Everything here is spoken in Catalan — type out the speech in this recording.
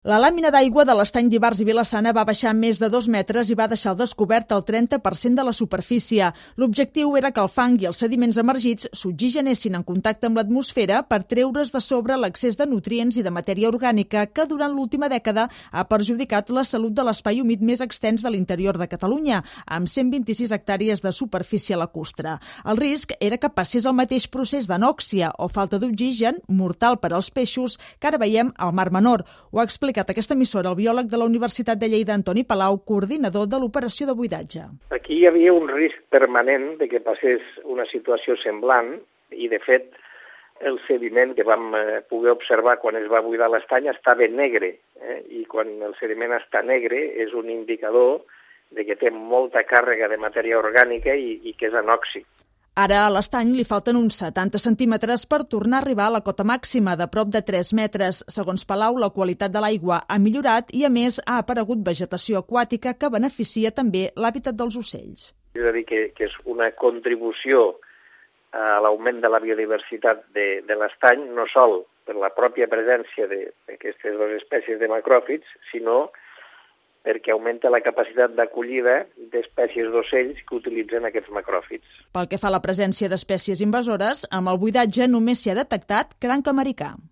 La làmina d'aigua de l'estany d'Ibars i Vilassana va baixar més de dos metres i va deixar descobert el 30% de la superfície. L'objectiu era que el fang i els sediments emergits s'oxigenessin en contacte amb l'atmosfera per treure's de sobre l'accés de nutrients i de matèria orgànica que durant l'última dècada ha perjudicat la salut de l'espai humit més extens de l'interior de Catalunya, amb 126 hectàrees de superfície lacustre. El risc era que passés el mateix procés d'anòxia o falta d'oxigen, mortal per als peixos, que ara veiem al Mar Menor. Ho ha explicat aquesta emissora el biòleg de la Universitat de Lleida, Antoni Palau, coordinador de l'operació de buidatge. Aquí hi havia un risc permanent de que passés una situació semblant i, de fet, el sediment que vam eh, poder observar quan es va buidar l'estany estava negre eh? i quan el sediment està negre és un indicador de que té molta càrrega de matèria orgànica i, i que és anòxic. Ara a l'estany li falten uns 70 centímetres per tornar a arribar a la cota màxima de prop de 3 metres. Segons Palau, la qualitat de l'aigua ha millorat i, a més, ha aparegut vegetació aquàtica que beneficia també l'hàbitat dels ocells. És a dir, que, que és una contribució a l'augment de la biodiversitat de, de l'estany, no sol per la pròpia presència d'aquestes dues espècies de macròfits, sinó perquè augmenta la capacitat d'acollida d'espècies d'ocells que utilitzen aquests macròfits. Pel que fa a la presència d'espècies invasores, amb el buidatge només s'hi ha detectat cranc americà.